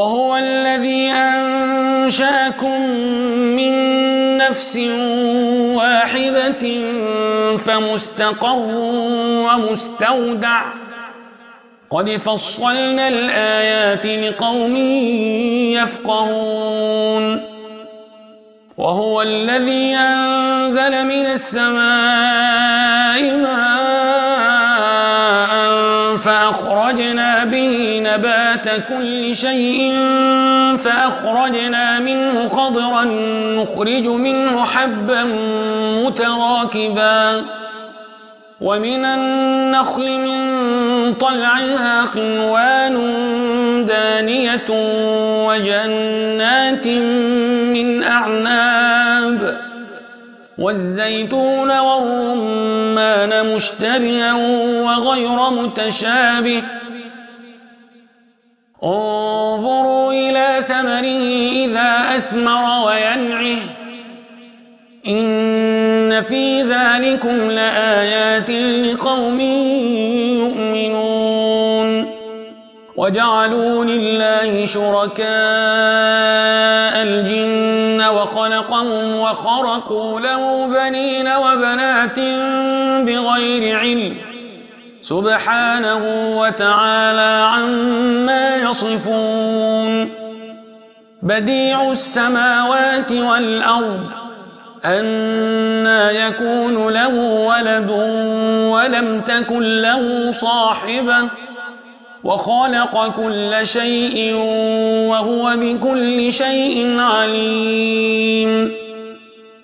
وهو الذي أنشأكم من نفس واحدة فمستقر ومستودع. قد فصلنا الآيات لقوم يفقهون. وهو الذي أنزل من السماء ماء كل شيء فأخرجنا منه خضرا نخرج منه حبا متراكبا. ومن النخل من طلعها خنوان دانية وجنات من أعناب. والزيتون والرمان مشتبها وغير متشابه. انظروا إلى ثمره إذا أثمر وينعه. إن في ذلكم لآيات لقوم يؤمنون. وجعلوا لله شركاء الجن وخلقهم وخرقوا له بنين وبنات بغير علم. سبحانه وتعالى عما يصفون. بديع السماوات والأرض أنا يكون له ولد ولم تكن له صاحبة وخلق كل شيء وهو بكل شيء عليم.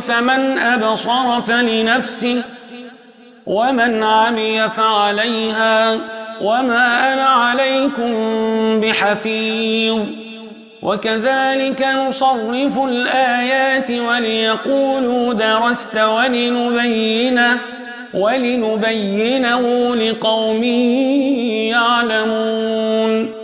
فمن أبصر فلنفسه ومن عمي فعليها وما أنا عليكم بحفيظ. وكذلك نصرف الآيات وليقولوا درست ولنبينه ولنبينه لقوم يعلمون.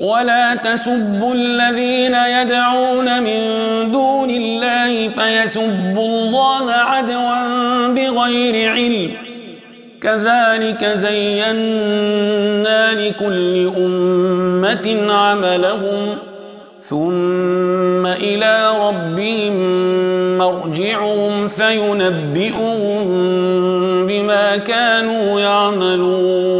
ولا تسبوا الذين يدعون من دون الله فيسبوا الله عدوا بغير علم. كذلك زينا لكل أمة عملهم. ثم إلى ربهم مرجعهم فينبئهم بما كانوا يعملون.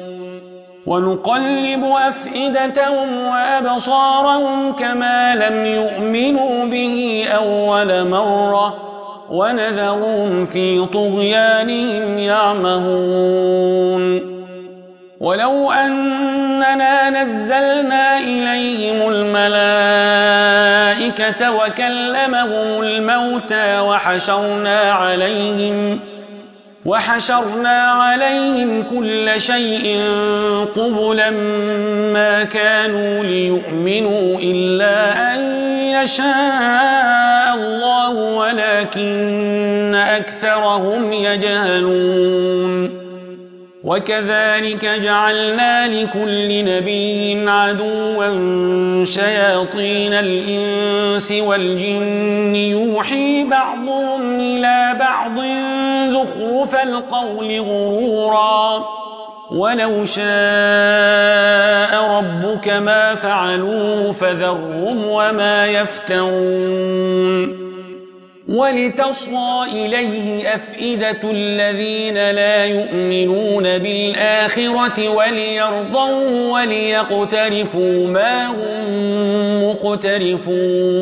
ونقلب أفئدتهم وأبصارهم كما لم يؤمنوا به أول مرة ونذرهم في طغيانهم يعمهون. ولو أننا نزلنا إليهم الملائكة وكلمهم الموتى وحشرنا عليهم وحشرنا عليهم كل شيء قبلا ما كانوا ليؤمنوا إلا أن يشاء الله ولكن أكثرهم يجهلون. وكذلك جعلنا لكل نبي عدوا شياطين الإنس والجن يوحي بعضهم إلى بعض زخرف القول غرورا. ولو شاء ربك ما فعلوه فذرهم وما يفترون. ولتصغى إليه أفئدة الذين لا يؤمنون بالآخرة وليرضوا وليقترفوا ما هم مقترفون.